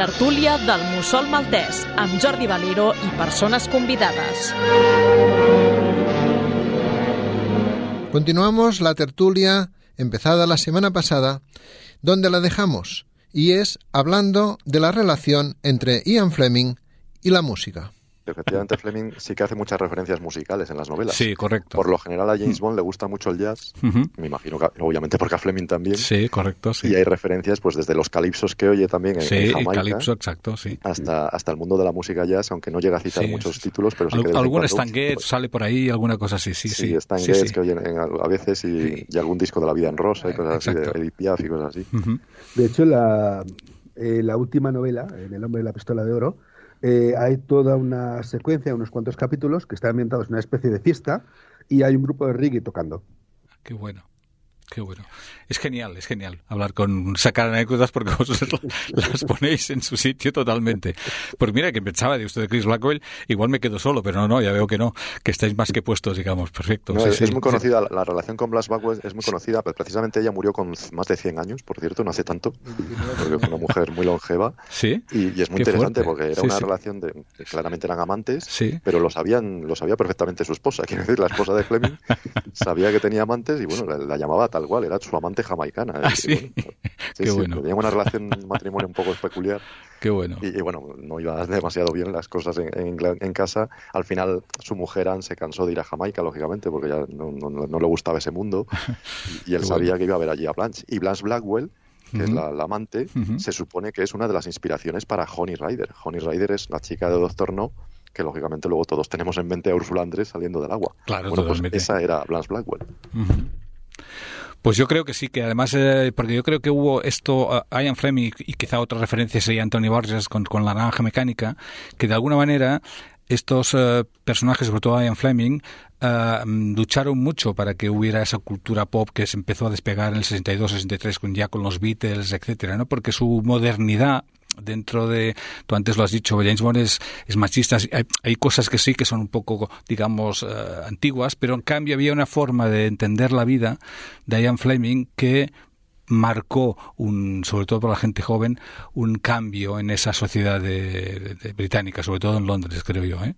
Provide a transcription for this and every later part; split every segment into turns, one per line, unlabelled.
tertúlia del Mussol Maltès Jordi Valero i persones convidades.
Continuamos la tertulia empezada la semana pasada, donde la dejamos, y es hablando de la relación entre Ian Fleming y la música
efectivamente Fleming sí que hace muchas referencias musicales en las novelas.
Sí, correcto.
Por lo general a James mm. Bond le gusta mucho el jazz, me imagino que obviamente porque a Fleming también.
Sí, correcto, sí.
Y hay referencias pues desde los calipsos que oye también en,
sí,
Jamaica.
calipso, exacto, sí.
Hasta, hasta el mundo de la música jazz, aunque no llega a citar muchos títulos, pero sí que...
Algún Stan Getz sale por ahí, alguna cosa así, sí, sí.
Sí, Stan Getz que oyen a veces y, algún disco de La Vida en Rosa y cosas así, de Edith Piaf y cosas así.
De hecho, la, eh, la última novela, En el hombre de la pistola de oro, eh, hay toda una secuencia, unos cuantos capítulos, que están ambientados en una especie de fiesta y hay un grupo de reggae tocando.
Qué bueno. Qué bueno. Es genial, es genial hablar con, sacar anécdotas porque vosotros las ponéis en su sitio totalmente. Pues mira, que pensaba de usted de Chris Blackwell, igual me quedo solo, pero no, no, ya veo que no, que estáis más que puestos, digamos, perfecto.
es, muy conocida, la, relación con Blas Blackwell es muy conocida, pero precisamente ella murió con más de 100 años, por cierto, no hace tanto, porque fue una mujer muy longeva.
Sí.
Y, es muy interesante porque era una relación de, claramente eran amantes, pero lo sabían, lo sabía perfectamente su esposa, quiero decir, la esposa de Fleming sabía que tenía amantes y bueno, la, llamaba tal cual, era su amante jamaicana.
¿Ah, sí?
Qué bueno. Tenían una relación, matrimonio un poco peculiar.
Qué bueno.
Y, bueno, no iba demasiado bien las cosas en, en, casa. Al final, su mujer Anne se cansó de ir a Jamaica, lógicamente, porque ya no, no, le gustaba ese mundo. Y, él sabía que iba a ver allí a Blanche. Y Blanche Blackwell, que es la, amante, se supone que es una de las inspiraciones para Honey Rider. Honey Rider es la chica de Doctor No, que lógicamente luego todos tenemos en mente a Ursula Andrés saliendo del agua.
Claro,
bueno, pues esa era Blanche Blackwell.
Pues yo creo que sí, que además, eh, porque yo creo que hubo esto, uh, Ian Fleming y quizá otra referencia sería Anthony Borges con, la naranja mecánica, que de alguna manera estos eh, personajes, sobre todo Ian Fleming, uh, lucharon mucho para que hubiera esa cultura pop que se empezó a despegar en el 62, 63, con, ya con los Beatles, etcétera, ¿no? Porque su modernidad dentro de, tú antes lo has dicho, James Bond es, machista, hay, cosas que sí que son un poco, digamos, eh, antiguas, pero en cambio había una forma de entender la vida de Ian Fleming que marcó, un, sobre todo para la gente joven, un cambio en esa sociedad de, británica, sobre todo en Londres, creo yo. ¿eh?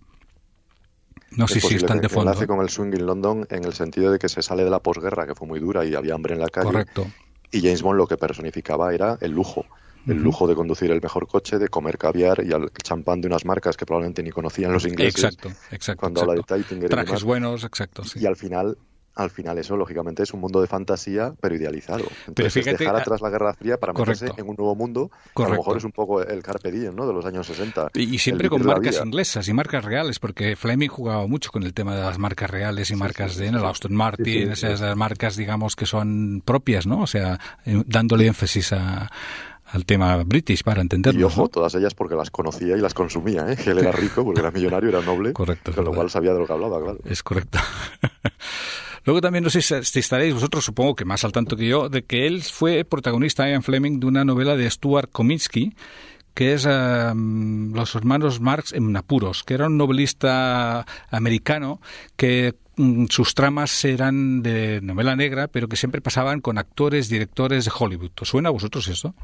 No sé si están de fondo.
Nace con el swing en London en el sentido de que se sale de la posguerra, que fue muy dura y había hambre en la calle.
Correcto.
Y James Bond lo que personificaba era el lujo el lujo de conducir el mejor coche, de comer caviar y al champán de unas marcas que probablemente ni conocían los ingleses.
Exacto, exacto.
Cuando habla de
Trajes buenos, exacto.
Y al final al final eso lógicamente es un mundo de fantasía pero idealizado. Entonces dejar atrás la Guerra Fría para meterse en un nuevo mundo a lo mejor es un poco el carpe diem ¿no? de los años 60
y, siempre con marcas inglesas y marcas reales porque Fleming jugaba mucho con el tema de las marcas reales y marcas de el Aston Martin esas marcas digamos que son propias no o sea eh, dándole énfasis a al tema british para entenderlo.
Y ojo, todas ellas porque las conocía y las consumía, ¿eh? él era rico porque era millonario, era noble,
correcto,
con lo cual sabía de lo que hablaba, claro.
Es correcto. Luego también no sé si estaréis vosotros, supongo que más al tanto que yo, de que él fue protagonista, Ian Fleming, de una novela de Stuart Kominsky, que es em, Los hermanos Marx en apuros, que era un novelista americano que mm, sus tramas eran de novela negra, pero que siempre pasaban con actores, directores de Hollywood. ¿Os suena a vosotros eso?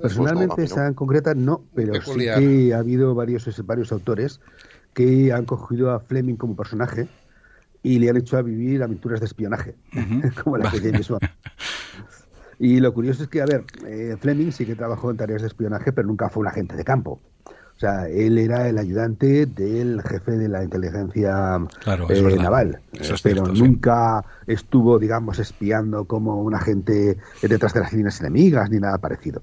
Personalmente, esa en concreta no, pero sí que ha habido varios, varios autores que han cogido a Fleming como personaje y le han hecho a vivir aventuras de espionaje, como la que James Bond. Y lo curioso es que, a ver, eh, Fleming sí que trabajó en tareas de espionaje, pero nunca fue un agente de campo. O sea, él era el ayudante del jefe de la inteligencia eh, naval, pero nunca estuvo, digamos, espiando como un agente detrás de las líneas enemigas ni nada parecido.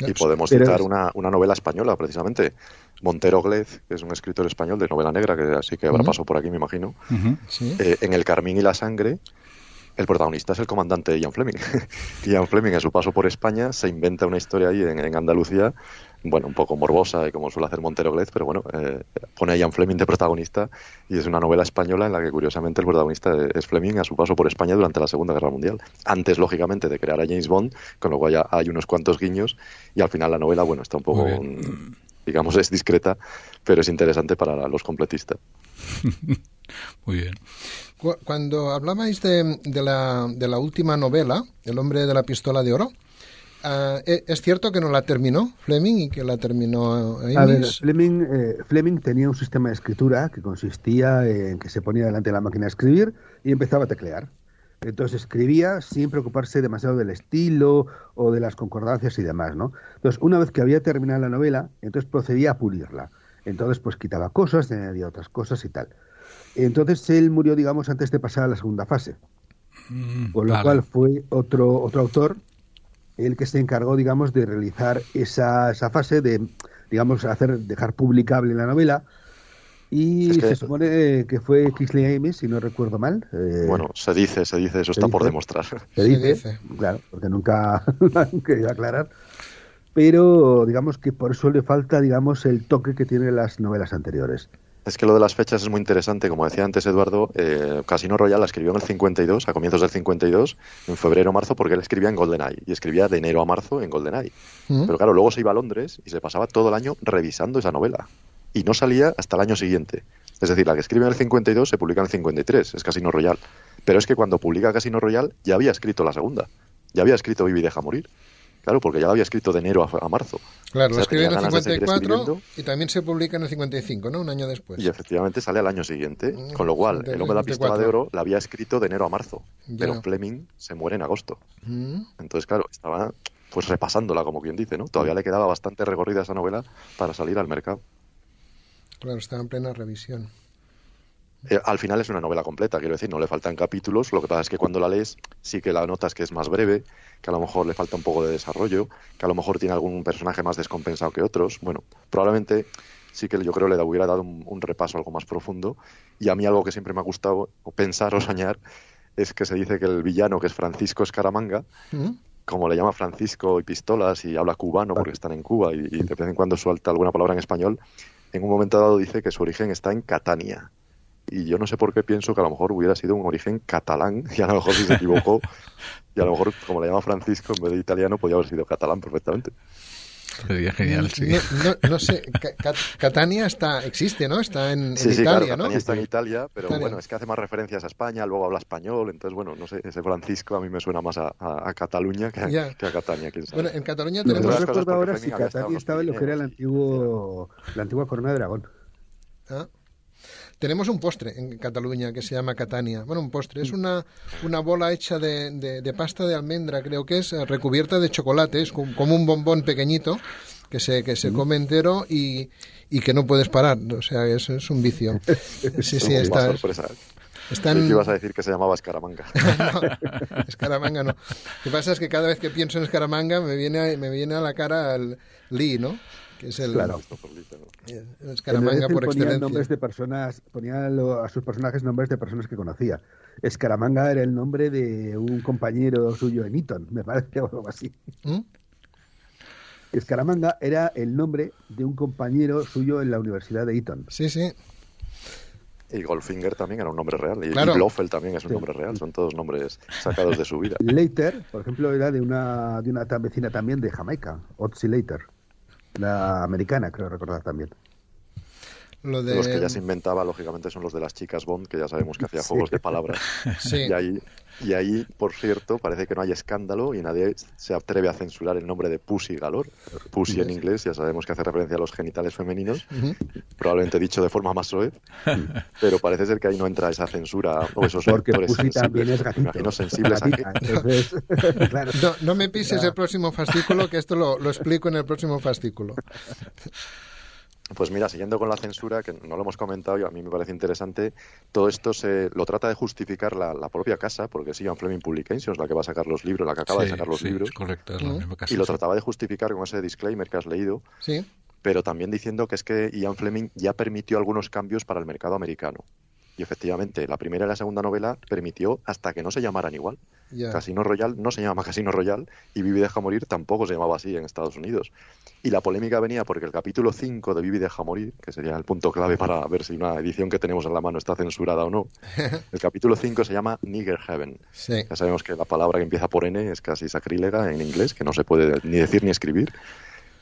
Y podemos citar una, una, novela española, precisamente. Montero Glez, que es un escritor español de novela negra, que así que habrá pasado por aquí, me imagino. Eh, en El Carmín y la Sangre, el protagonista es el comandante Ian Fleming. Ian Fleming, a su paso por España, se inventa una historia ahí en, en Andalucía bueno, un poco morbosa y como suele hacer Montero Glez, pero bueno, eh, pone a Ian Fleming de protagonista y es una novela española en la que curiosamente el protagonista es Fleming a su paso por España durante la Segunda Guerra Mundial. Antes, lógicamente, de crear a James Bond, con lo cual ya hay unos cuantos guiños y al final la novela, bueno, está un poco, digamos, es discreta, pero es interesante para los completistas.
Muy bien.
Cuando hablabais de, de, la, de la última novela, El hombre de la pistola de oro, Ah, ¿e-, ¿Es cierto que no la terminó Fleming y que la terminó
A ver, Fleming, eh, Fleming tenía un sistema de escritura que consistía en que se ponía delante de la máquina a escribir y empezaba a teclear. Entonces escribía sin preocuparse demasiado del estilo o de las concordancias y demás, ¿no? Entonces, una vez que había terminado la novela, entonces procedía a pulirla. Entonces, pues quitaba cosas, añadía otras cosas y tal. Entonces, él murió, digamos, antes de pasar a la segunda fase. Mm, Con lo cual fue otro, otro autor el que se encargó, digamos, de realizar esa, esa fase de, digamos, hacer, dejar publicable la novela. Y se supone que fue Kingsley Amis, si no recuerdo mal.
Eh, bueno, se dice, se dice, eso está por demostrar.
Se dice, claro, porque nunca han querido aclarar. Pero digamos que por eso le falta, digamos, el toque que tienen las novelas anteriores.
Es que lo de las fechas es muy interesante. Como decía antes Eduardo, eh, Casino Royale la escribió en el 52, a comienzos del 52, en febrero o marzo, porque él escribía en GoldenEye y escribía de enero a marzo en GoldenEye. Mm. Pero claro, luego se iba a Londres y se pasaba todo el año revisando esa novela. Y no salía hasta el año siguiente. Es decir, la que escribe en el 52 se publica en el 53, es Casino Royale. Pero es que cuando publica Casino Royale ya había escrito la segunda. Ya había escrito Vivi deja morir. Claro, porque ya lo había escrito de enero a, marzo.
Claro, lo escribió en el 54 y también se publica en el 55, ¿no? Un año después.
Y efectivamente sale al año siguiente, mm, con lo cual el hombre de la pistola de oro la había escrito de enero a marzo, pero Fleming se muere en agosto. Mm. Entonces, claro, estaba pues repasándola, como quien dice, ¿no? Todavía le quedaba bastante recorrida esa novela para salir al mercado.
Claro, estaba en plena revisión.
Eh, al final es una novela completa, quiero decir, no le faltan capítulos, lo que pasa es que cuando la lees sí que la notas que es más breve, que a lo mejor le falta un poco de desarrollo, que a lo mejor tiene algún personaje más descompensado que otros. Bueno, probablemente sí que yo creo le hubiera dado un, repaso algo más profundo. Y a mí algo que siempre me ha gustado pensar o soñar es que se dice que el villano, que es Francisco Escaramanga, como le llama Francisco y pistolas y habla cubano porque están en Cuba y, y de vez en cuando suelta alguna palabra en español, en un momento dado dice que su origen está en Catania y yo no sé por qué pienso que a lo mejor hubiera sido un origen catalán y a lo mejor si se equivocó y a lo mejor como le llama Francisco en vez de italiano podía haber sido catalán perfectamente.
Sería genial, sí.
No, sé, Catania está, existe, ¿no? Está en,
sí,
sí,
Italia,
claro,
¿no? está en Italia, pero bueno, es que hace más referencias a España, luego habla español, entonces bueno, no sé, ese Francisco a mí me suena más a, a, Cataluña que, a Catania, quién sabe.
Bueno, en Cataluña tenemos...
No recuerdo ahora si Catania estaba en lo que era el antiguo, la antigua corona de Dragón.
Ah, tenemos un postre en Cataluña que se llama Catania. Bueno, un postre. Es una, una bola hecha de, de, pasta de almendra, creo que es, recubierta de chocolate. Es como un bombón pequeñito que se, que se come entero y, y que no puedes parar. O sea, es, es un vicio.
Sí, sí, está. Están... ibas a decir que se llamaba Escaramanga.
no, Escaramanga no. Lo que pasa es que cada vez que pienso en Escaramanga me viene, me viene a la cara el Lee, ¿no? Que es el,
claro.
Escaramanga por
ponía nombres de personas, ponía a sus personajes nombres de personas que conocía. Escaramanga era el nombre de un compañero suyo en Eton, me parece, o algo así. ¿Mm? Escaramanga era el nombre de un compañero suyo en la Universidad de Eton.
Sí, sí.
Y Goldfinger también era un nombre real. Y, Blofeld también es un nombre real. Son todos nombres sacados de su vida.
Later, por ejemplo, era de una, de una vecina también de Jamaica, Otzi Later la americana, creo recordar también.
Los que ya se inventaba, lógicamente, son los de las chicas Bond, que ya sabemos que hacía juegos de palabras. Y, ahí, y ahí, por cierto, parece que no hay escándalo y nadie se atreve a censurar el nombre de Pussy Galore. Pussy en inglés, ya sabemos que hace referencia a los genitales femeninos, probablemente dicho de forma más soez, pero parece ser que ahí no entra esa censura o esos
Porque Pussy también es gatito.
sensibles
no, me pises el próximo fascículo, que esto lo, lo explico en el próximo fascículo.
Pues mira, siguiendo con la censura, que no lo hemos comentado y a mí me parece interesante, todo esto se lo trata de justificar la, propia casa, porque es Ian Fleming Publications la que va a sacar los libros, la que acaba de sacar los libros.
correcto, es la misma casa,
y lo trataba de justificar con ese disclaimer que has leído.
Sí.
Pero también diciendo que es que Ian Fleming ya permitió algunos cambios para el mercado americano. Y efectivamente, la primera y la segunda novela permitió hasta que no se llamaran igual. Casino Royal no se llama Casino Royal y Vivi deja morir tampoco se llamaba así en Estados Unidos. Y la polémica venía porque el capítulo 5 de Vivi deja morir, que sería el punto clave para ver si una edición que tenemos en la mano está censurada o no, el capítulo 5 se llama Nigger Heaven. Ya sabemos que la palabra que empieza por N es casi sacrílega en inglés, que no se puede ni decir ni escribir.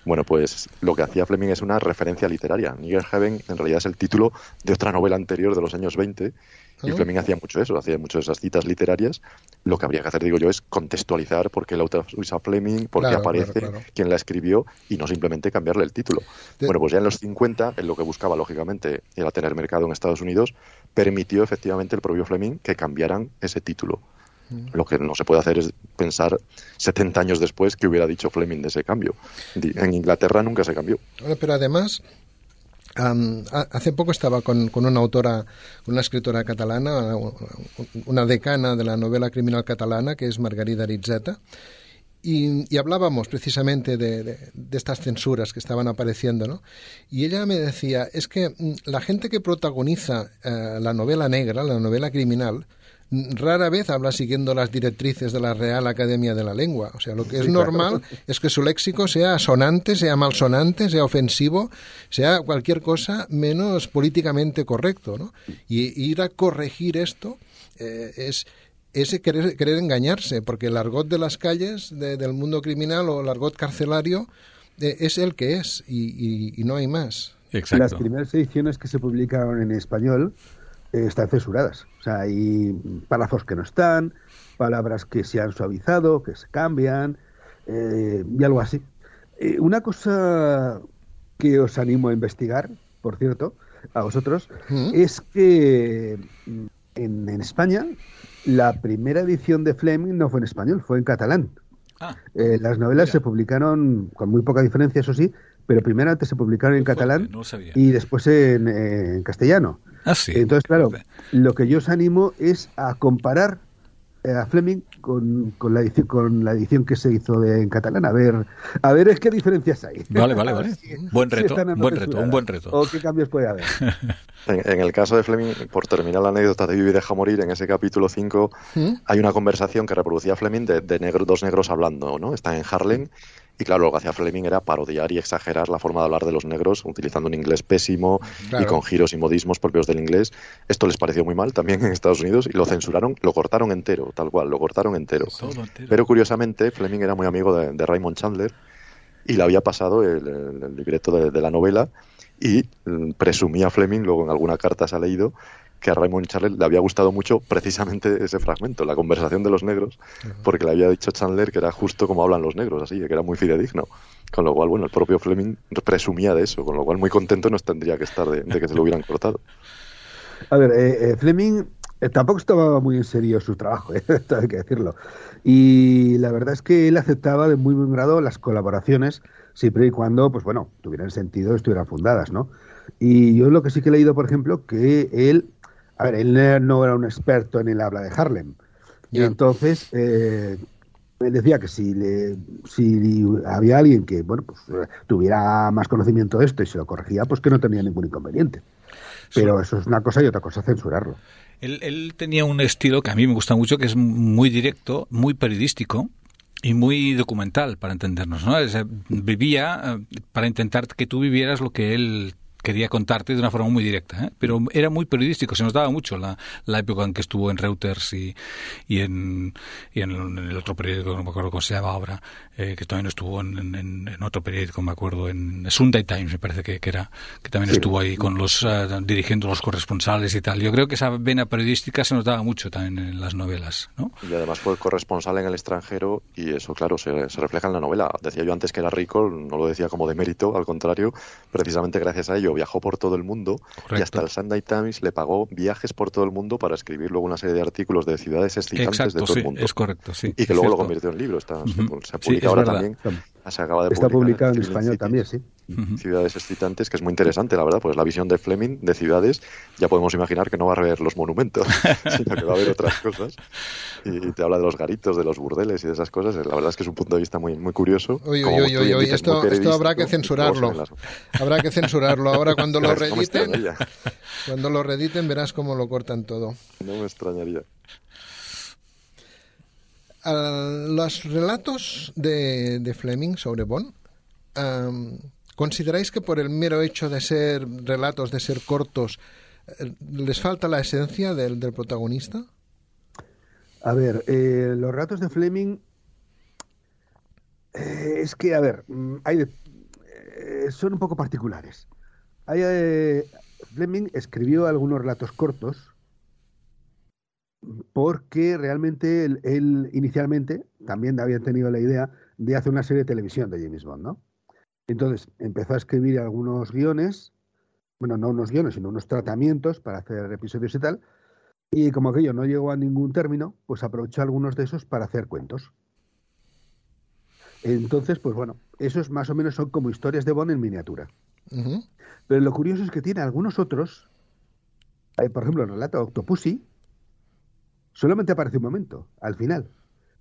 Bueno, pues lo que hacía Fleming es una referencia literaria. Nigger Heaven en realidad es el título de otra novela anterior de los años 20 y ah. Fleming hacía mucho eso, hacía muchas de esas citas literarias. Lo que habría que hacer, digo yo, es contextualizar por qué el autor usa Fleming, por qué aparece, quién la escribió y no simplemente cambiarle el título. Bueno, pues ya en los 50, en lo que buscaba, lógicamente, era tener mercado en Estados Unidos, permitió efectivamente el propio Fleming que cambiaran ese título. Lo que no se puede hacer es pensar 70 años después que hubiera dicho Fleming de ese cambio. En Inglaterra nunca se cambió.
pero además, hace poco estaba con, una autora, una escritora catalana, una decana de la novela criminal catalana, que es Margarida Rizzeta, y, hablábamos precisamente de, estas censuras que estaban apareciendo, ¿no? Y ella me decía, es que mm, la gente que protagoniza eh, la novela negra, la novela criminal, rara vez habla siguiendo las directrices de la Real Academia de la Lengua. O sea, lo que es normal es que su léxico sea sonante, sea malsonante, sea ofensivo, sea cualquier cosa menos políticamente correcto. ¿no? Y ir a corregir esto eh, es ese querer, engañarse, porque el argot de las calles del mundo criminal o el argot carcelario eh, es el que es y, y no hay más.
Exacto. Las primeras ediciones que se publicaron en español están censuradas. O sea, hay párrafos que no están, palabras que se han suavizado, que se cambian, eh, y algo así. Eh, una cosa que os animo a investigar, por cierto, a vosotros, es que mm, en, España la primera edición de Fleming no fue en español, fue en catalán. Ah, las novelas se publicaron con muy poca diferencia, eso sí, pero primero antes se publicaron en catalán y después en castellano.
Ah, sí.
Entonces, claro, lo que yo os animo es a comparar eh, a Fleming con, con, la edición, con la edición que se hizo de, en catalán. A ver, a ver qué diferencias hay.
Vale, vale, vale. buen reto, buen reto, un buen reto.
O qué cambios puede haber.
en, el caso de Fleming, por terminar la anécdota de Vivi deja morir, en ese capítulo 5 ¿Mm? hay una conversación que reproducía Fleming de, de negro, dos negros hablando, ¿no? Están en Harlem y claro, lo que hacía Fleming era parodiar y exagerar la forma de hablar de los negros, utilizando un inglés pésimo y con giros y modismos propios del inglés. Esto les pareció muy mal también en Estados Unidos y lo censuraron, lo cortaron entero, tal cual, lo cortaron entero. Pero curiosamente, Fleming era muy amigo de, Raymond Chandler y le había pasado el, libreto de, la novela y mm, presumía Fleming, luego en alguna carta se ha leído, que a Raymond Chandler le había gustado mucho precisamente ese fragmento, la conversación de los negros, porque le había dicho Chandler que era justo como hablan los negros, así, que era muy fidedigno. Con lo cual, bueno, el propio Fleming presumía de eso, con lo cual muy contento nos tendría que estar de, que se lo hubieran cortado.
A ver, eh, eh, Fleming eh, tampoco estaba muy en serio su trabajo, hay que decirlo. Y la verdad es que él aceptaba de muy buen grado las colaboraciones, siempre y cuando, pues bueno, tuvieran sentido, estuvieran fundadas, ¿no? Y yo lo que sí que he leído, por ejemplo, que él a ver, él no era un experto en el habla de Harlem. Y entonces, eh, él decía que si, le, si había alguien que bueno pues tuviera más conocimiento de esto y se lo corregía, pues que no tenía ningún inconveniente. Pero eso es una cosa y otra cosa censurarlo.
Él, él, tenía un estilo que a mí me gusta mucho, que es muy directo, muy periodístico y muy documental, para entendernos. ¿no? vivía eh, para intentar que tú vivieras lo que él quería contarte de una forma muy directa, ¿eh? pero era muy periodístico, se nos daba mucho la, la época en que estuvo en Reuters y, y, en, y en, el otro periódico, no me acuerdo cómo se llama ahora, eh, que también estuvo en, en, otro periódico, me acuerdo, en Sunday Times, me parece que, que era, que también estuvo ahí con los, uh, dirigiendo los corresponsales y tal. Yo creo que esa vena periodística se nos daba mucho también en las novelas, ¿no?
Y además fue corresponsal en el extranjero y eso, claro, se, se refleja en la novela. Decía yo antes que era rico, no lo decía como de mérito, al contrario, precisamente gracias a ello viajó por todo el mundo y hasta el Sunday Times le pagó viajes por todo el mundo para escribir luego una serie de artículos de ciudades excitantes de todo el mundo.
Es correcto, sí.
Y que luego lo convirtió en libro. Está, Se publica ahora también. Se acaba de
Está publicado en español también, sí.
Ciudades excitantes, que es muy interesante, la verdad, pues la visión de Fleming de ciudades, ya podemos imaginar que no va a ver los monumentos, sino que va a ver otras cosas. Y te habla de los garitos, de los burdeles y de esas cosas. La verdad es que es un punto de vista muy, muy curioso.
Oye, oye, oye, oye esto, esto habrá que censurarlo. Habrá que censurarlo. Ahora cuando lo rediten, cuando lo rediten verás cómo lo cortan todo.
No me extrañaría.
Los relatos de, de Fleming sobre Bond ¿Consideráis que por el mero hecho de ser relatos, de ser cortos, eh, les falta la esencia del, protagonista?
A ver, eh, los relatos de Fleming eh, es que, a ver, mm, hay eh, son un poco particulares. Eh, Fleming escribió algunos relatos cortos porque realmente él, inicialmente también había tenido la idea de hacer una serie de televisión de James Bond, ¿no? Entonces empezó a escribir algunos guiones, bueno, no unos guiones, sino unos tratamientos para hacer episodios y tal, y como aquello no llegó a ningún término, pues aprovechó algunos de esos para hacer cuentos. Entonces, pues bueno, esos más o menos son como historias de Bond en miniatura. Pero lo curioso es que tiene algunos otros, eh, por ejemplo, el relato Octopussy, solamente aparece un momento, al final.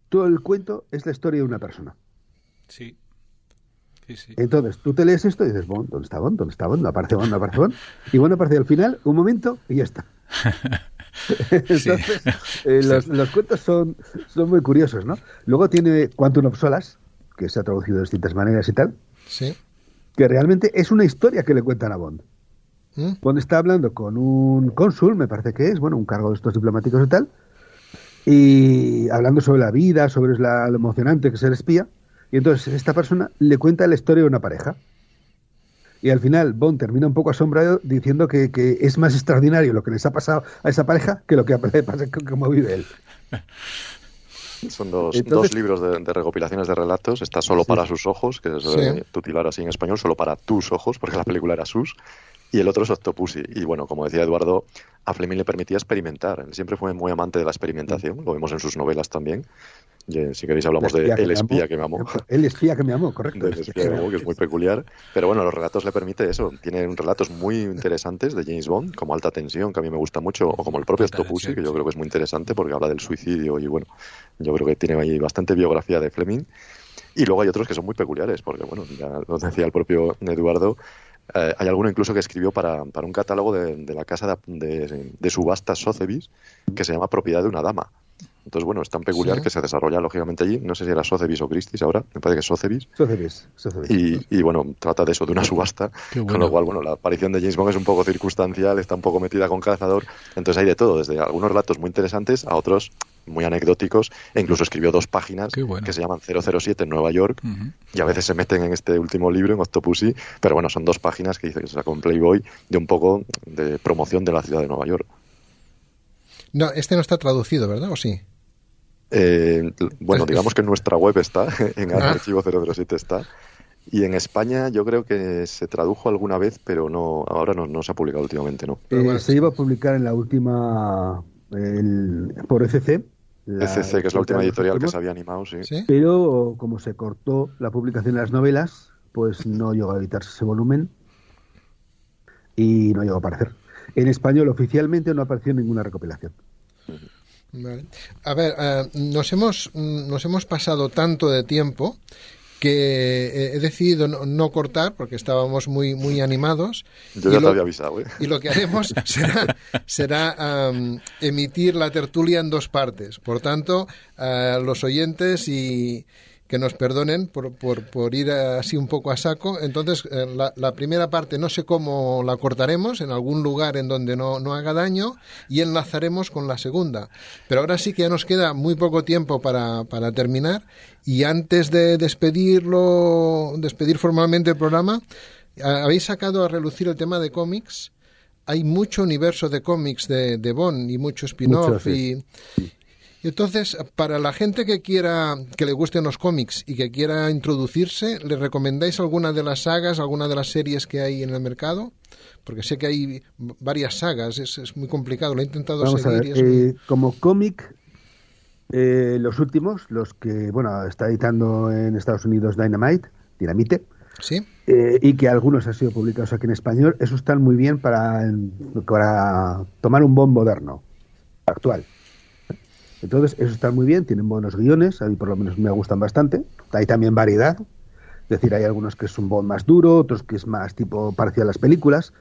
Todo el cuento es la historia de una persona.
Sí. Sí, sí.
Entonces, tú te lees esto y dices, Bond, ¿dónde está Bond? ¿Dónde está Bond? No aparece Bond, no aparece Bond. Y bueno, aparece al final, un momento y ya está. Entonces, eh, los, cuentos son, son muy curiosos, ¿no? Luego tiene Quantum of Solas, que se ha traducido de distintas maneras y tal.
Sí.
Que realmente es una historia que le cuentan a Bond. ¿Mm? Bond está hablando con un cónsul, me parece que es, bueno, un cargo de estos diplomáticos y tal, y hablando sobre la vida, sobre la, lo emocionante que es el espía. Y entonces esta persona le cuenta la historia de una pareja. Y al final Bond termina un poco asombrado diciendo que, es más extraordinario lo que les ha pasado a esa pareja que lo que pasa como vive él.
Son dos, dos libros de, recopilaciones de relatos. Está solo para sus ojos, que es sí. titular así en español, solo para tus ojos, porque la película era sus y el otro es Octopussy. Y bueno, como decía Eduardo, a Fleming le permitía experimentar. Él siempre fue muy amante de la experimentación, lo vemos en sus novelas también. Si queréis hablamos de El espía que me amó.
El espía que me amó, correcto.
El espía que me amó, que es muy peculiar. Pero bueno, los relatos le permite eso. Tienen relatos muy interesantes de James Bond, como Alta Tensión, que a mí me gusta mucho, o como el propio Octopussy, que yo creo que es muy interesante porque habla del suicidio y bueno, yo creo que tiene ahí bastante biografía de Fleming. Y luego hay otros que son muy peculiares, porque bueno, ya lo decía el propio Eduardo, eh, hay alguno incluso que escribió para, para un catálogo de, de la casa de, de, subastas Sotheby's que se llama Propiedad de una dama. Entonces, bueno, es tan peculiar que se desarrolla lógicamente allí. No sé si era Sotheby's o Christie's ahora, me parece que es Sotheby's.
Sotheby's,
Y, y, bueno, trata de eso, de una subasta. Con lo cual, bueno, la aparición de James Bond es un poco circunstancial, está un poco metida con cazador. Entonces hay de todo, desde algunos relatos muy interesantes a otros muy anecdóticos. E incluso escribió dos páginas que se llaman 007 en Nueva York. Y a veces se meten en este último libro, en Octopussy. Pero bueno, son dos páginas que dice que se sacó en Playboy de un poco de promoción de la ciudad de Nueva York.
No, este no está traducido, ¿verdad? ¿O sí?
Eh, bueno, digamos que en nuestra web está, en el ah. archivo 007 está. Y en España yo creo que se tradujo alguna vez, pero no ahora no, se ha publicado últimamente, ¿no?
Eh, se iba a publicar en la última por ECC.
ECC, que es la última editorial que se había animado, sí.
Pero como se cortó la publicación de las novelas, pues no llegó a editarse ese volumen y no llegó a aparecer. En español oficialmente no apareció ninguna recopilación.
A ver, eh, nos, hemos, nos hemos pasado tanto de tiempo que eh, he decidido no, cortar porque estábamos muy muy animados.
Yo ya te había avisado. ¿eh?
Y lo que haremos será, será emitir la tertulia en dos partes. Por tanto, los oyentes y, que nos perdonen por, por, por, ir así un poco a saco. Entonces, eh, la, la, primera parte no sé cómo la cortaremos, en algún lugar en donde no, no, haga daño, y enlazaremos con la segunda. Pero ahora sí que ya nos queda muy poco tiempo para, para terminar, y antes de despedirlo, despedir formalmente el programa, habéis sacado a relucir el tema de cómics hay mucho universo de cómics de, de Bond y mucho spin-off y, entonces, para la gente que quiera, que le gusten los cómics y que quiera introducirse, ¿le recomendáis alguna de las sagas, alguna de las series que hay en el mercado? Porque sé que hay varias sagas, es, muy complicado, lo he intentado seguir.
Eh, como cómic, eh, los últimos, los que, bueno, está editando en Estados Unidos Dynamite, Dinamite,
¿Sí?
Eh, y que algunos han sido publicados aquí en español, esos están muy bien para, para tomar un bon moderno, actual. Entonces, eso está muy bien, tienen buenos guiones, a mí por lo menos me gustan bastante. Hay también variedad, es decir, hay algunos que es un Bond más duro, otros que es más tipo parecido a las películas.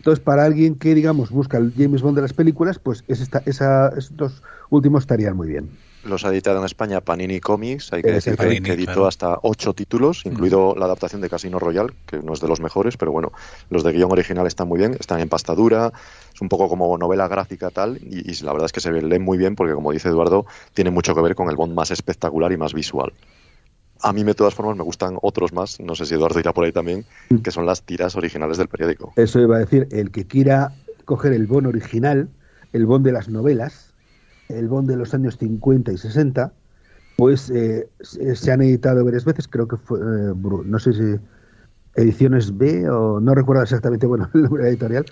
Entonces, para alguien que, digamos, busca el James Bond de las películas, pues es esta, esa, estos últimos estarían muy bien.
Los ha editado en España Panini Comics, hay que decir que, editó hasta ocho títulos, incluido la adaptación de Casino Royale, que no es de los mejores, pero bueno, los de guion original están muy bien, están en pastadura, es un poco como novela gráfica tal, y, y la verdad es que se lee muy bien porque, como dice Eduardo, tiene mucho que ver con el Bond más espectacular y más visual. A mí, de todas formas, me gustan otros más, no sé si Eduardo irá por ahí también, mm. que son las tiras originales del periódico.
Eso iba a decir, el que quiera coger el bon original, el bon de las novelas, el bon de los años 50 y 60, pues eh, se han editado varias veces, creo que fue, eh, no sé si ediciones B o no recuerdo exactamente bueno el nombre editorial,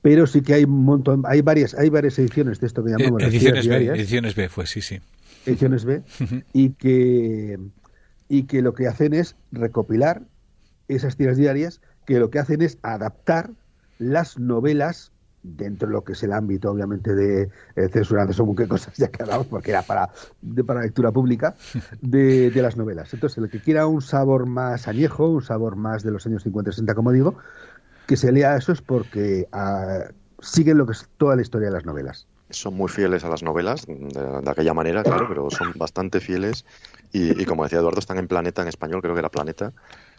pero sí que hay un montón, hay varias, hay varias ediciones de esto que llamamos
ediciones B, ediciones B fue, sí, sí.
Ediciones B y que y que lo que hacen es recopilar esas tiras diarias, que lo que hacen es adaptar las novelas dentro de lo que es el ámbito, obviamente, de eh, censurando según qué cosas ya quedamos, porque era para, para lectura pública, de, las novelas. Entonces, el que quiera un sabor más añejo, un sabor más de los años 50-60, como digo, que se lea eso es porque ah, siguen lo que es toda la historia de las novelas.
Son muy fieles a las novelas, de, aquella manera, claro, pero son bastante fieles. Y, y, como decía Eduardo, están en Planeta en español, creo que era Planeta,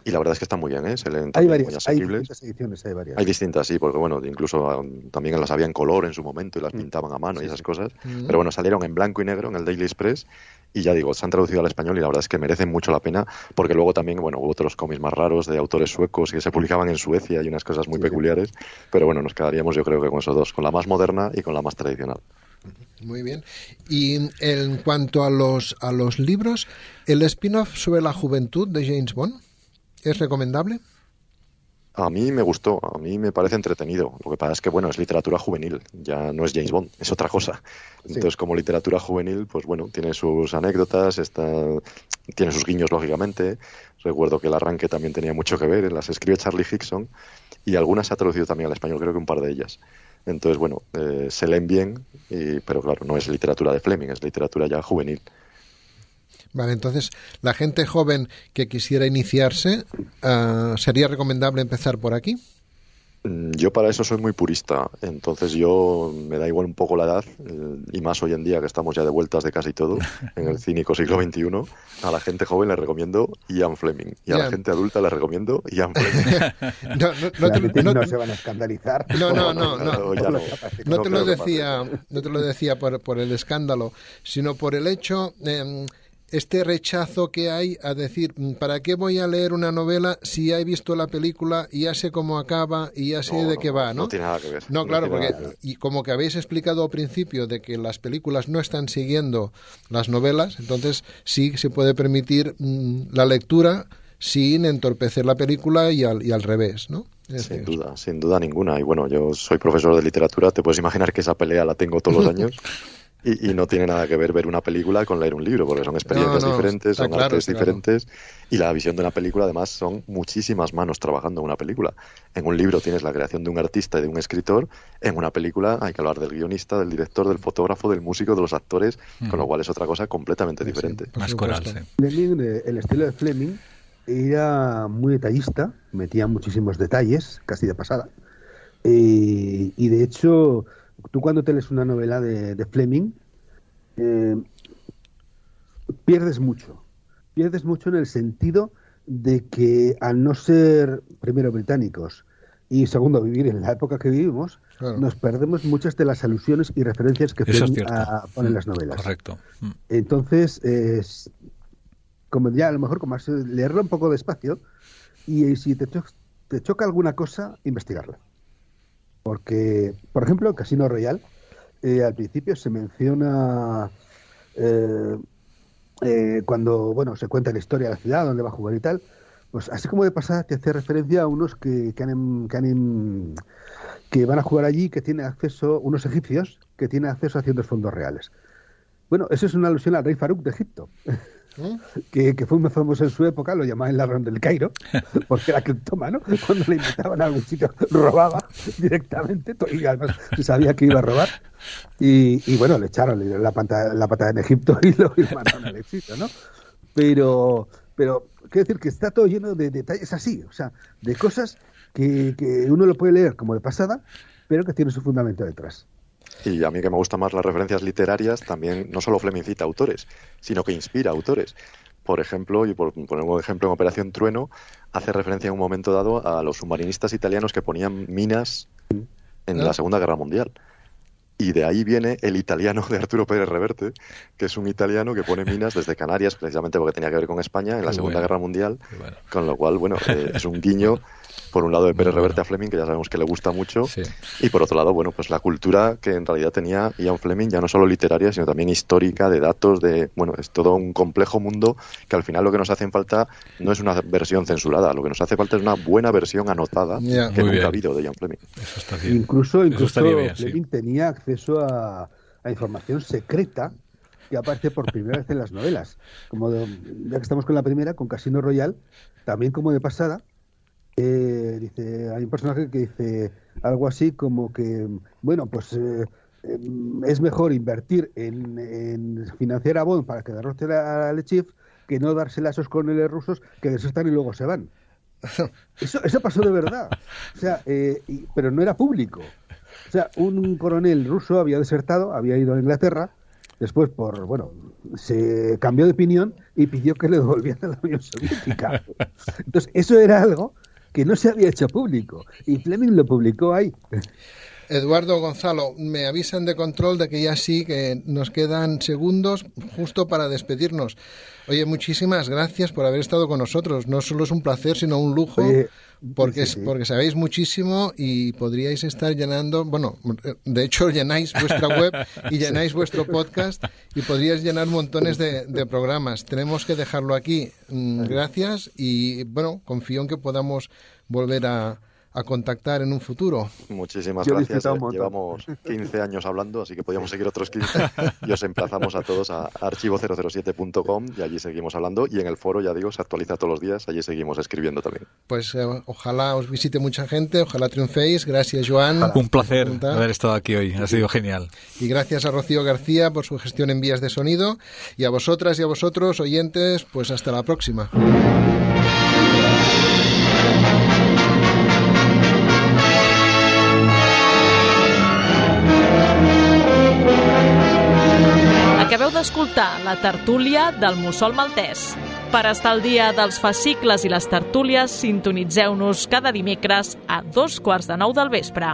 y la verdad es que está muy bien, ¿eh? Se leen
hay varias, hay distintas ediciones, hay varias.
Hay distintas, sí, porque bueno, incluso um, también las había en color en su momento y las mm. pintaban a mano y esas cosas. Mm. Pero bueno, salieron en blanco y negro en el Daily Express y ya digo, se han traducido al español y la verdad es que merecen mucho la pena porque luego también, bueno, hubo otros cómics más raros de autores suecos que se publicaban en Suecia y unas cosas muy peculiares, pero bueno, nos quedaríamos yo creo que con esos dos, con la más moderna y con la más tradicional.
Muy bien. Y en cuanto a los, a los libros, el spin-off sobre la juventud de James Bond. ¿Es recomendable?
A mí me gustó, a mí me parece entretenido. Lo que pasa es que, bueno, es literatura juvenil, ya no es James Bond, es otra cosa. Entonces, como literatura juvenil, pues bueno, tiene sus anécdotas, está, tiene sus guiños, lógicamente. Recuerdo que el arranque también tenía mucho que ver, las escribe Charlie Hickson y algunas se ha traducido también al español, creo que un par de ellas. Entonces, bueno, eh, se leen bien, pero claro, no es literatura de Fleming, es literatura ya juvenil.
Vale, entonces, la gente joven que quisiera iniciarse, ah, ¿sería recomendable empezar por aquí?
Mm, yo para eso soy muy purista, entonces yo me da igual un poco la edad, y más hoy en día que estamos ya de vueltas de casi todo, en el cínico siglo XXI, a la gente joven le recomiendo Ian Fleming, y a la gente adulta le recomiendo Ian Fleming.
no, no, se van a escandalizar.
No, no, no, no, no, te lo decía, no te lo decía por, por el escándalo, sino por el hecho... Eh, este rechazo que hay a decir, mm, ¿para qué voy a leer una novela si ya he visto la película y ya sé cómo acaba y ya sé de qué va, ¿no?
No tiene nada que ver.
No, claro, porque y como que habéis explicado al principio de que las películas no están siguiendo las novelas, entonces sí se puede permitir mm, la lectura sin entorpecer la película y al, y al revés, ¿no?
sin duda, sin duda ninguna. Y bueno, yo soy profesor de literatura, te puedes imaginar que esa pelea la tengo todos los años. Y, no tiene nada que ver ver una película con leer un libro, porque son experiencias diferentes, son artes diferentes, y la visión de una película, además, son muchísimas manos trabajando en una película. En un libro tienes la creación de un artista y de un escritor, en una película hay que hablar del guionista, del director, del fotógrafo, del músico, de los actores, con lo cual es otra cosa completamente diferente.
Más coral,
eh, el estilo de Fleming era muy detallista, metía muchísimos detalles, casi de pasada, eh, y de hecho tú cuando te lees una novela de, Fleming, eh, pierdes mucho. Pierdes mucho en el sentido de que al no ser, primero, británicos y segundo, vivir en la época que vivimos, nos perdemos muchas de las alusiones y referencias que Fleming pone en las novelas.
Correcto.
Mm. Entonces, es, como ya a lo mejor como leerlo un poco despacio y si te, te choca alguna cosa, investigarla. Porque, por ejemplo, en Casino Royal, eh, al principio se menciona eh, eh, cuando bueno se cuenta la historia de la ciudad, dónde va a jugar y tal, pues así como de pasada te hace referencia a unos que, que, han, que, que van a jugar allí, que tienen acceso, unos egipcios que tienen acceso a ciertos fondos reales. Bueno, eso es una alusión al rey Farouk de Egipto. que, fue muy famoso en su época, lo llamaban el ladrón del Cairo, porque era criptómano, cuando le invitaban a algún sitio robaba directamente, y además se sabía que iba a robar, y, bueno, le echaron la, pata, la patada en Egipto y lo, y mataron al éxito, ¿no? Pero, pero, quiero decir que está todo lleno de detalles así, o sea, de cosas que, que uno lo puede leer como de pasada, pero que tiene su fundamento detrás.
Y a mí que me gustan más las referencias literarias, también no solo Fleming cita autores, sino que inspira autores. Por ejemplo, y por poner un ejemplo en Operación Trueno, hace referencia en un momento dado a los submarinistas italianos que ponían minas en la Segunda Guerra Mundial. y de ahí viene el italiano de Arturo Pérez Reverte, que es un italiano que pone minas desde Canarias, precisamente porque tenía que ver con España en la Segunda Guerra Mundial, con lo cual, bueno, eh, es un guiño por un lado de Pérez Reverte a Fleming, que ya sabemos que le gusta mucho, y por otro lado, bueno, pues la cultura que en realidad tenía Ian Fleming, ya no solo literaria, sino también histórica, de datos, de, bueno, es todo un complejo mundo que al final lo que nos hace falta no es una versión censurada, lo que nos hace falta es una buena versión anotada que nunca ha habido de Ian Fleming.
Incluso, incluso Fleming tenía acceso a, información secreta que aparece por primera vez en las novelas. Como ya que estamos con la primera, con Casino Royal, también como de pasada, eh, dice, hay un personaje que dice algo así como que, bueno, pues eh, em, es mejor invertir en, financiar a Bond para que derrote a Lechif que no darse a esos coroneles rusos que están y luego se van. Eso, eso pasó de verdad. O sea, eh, pero no era público. O sea, un coronel ruso había desertado, había ido a Inglaterra, después por, bueno, se cambió de opinión y pidió que le devolvieran a la Unión Soviética. Entonces, eso era algo que no se había hecho público y Fleming lo publicó ahí.
Eduardo Gonzalo, me avisan de control de que ya sí, que nos quedan segundos justo para despedirnos. Oye, muchísimas gracias por haber estado con nosotros. No solo es un placer, sino un lujo, porque, porque sabéis muchísimo y podríais estar llenando, bueno, de hecho llenáis vuestra web y llenáis vuestro podcast y podríais llenar montones de, de programas. Tenemos que dejarlo aquí. Mm, gracias y, bueno, confío en que podamos volver a a contactar en un futuro.
Muchísimas gracias. Llevamos 15 años hablando, así que podríamos seguir otros 15. y os emplazamos a todos a archivo007.com y allí seguimos hablando. Y en el foro, ya digo, se actualiza todos los días, allí seguimos escribiendo también.
Pues eh, ojalá os visite mucha gente, ojalá triunféis. Gracias, Joan.
Un placer haber estado aquí hoy, ha sido genial.
Y gracias a Rocío García por su gestión en vías de sonido. Y a vosotras y a vosotros, oyentes, pues hasta la próxima.
Escoltar la tertúlia del Mussol Maltès. Per estar al dia dels fascicles i les tertúlies, sintonitzeu-nos cada dimecres a dos quarts de nou del vespre.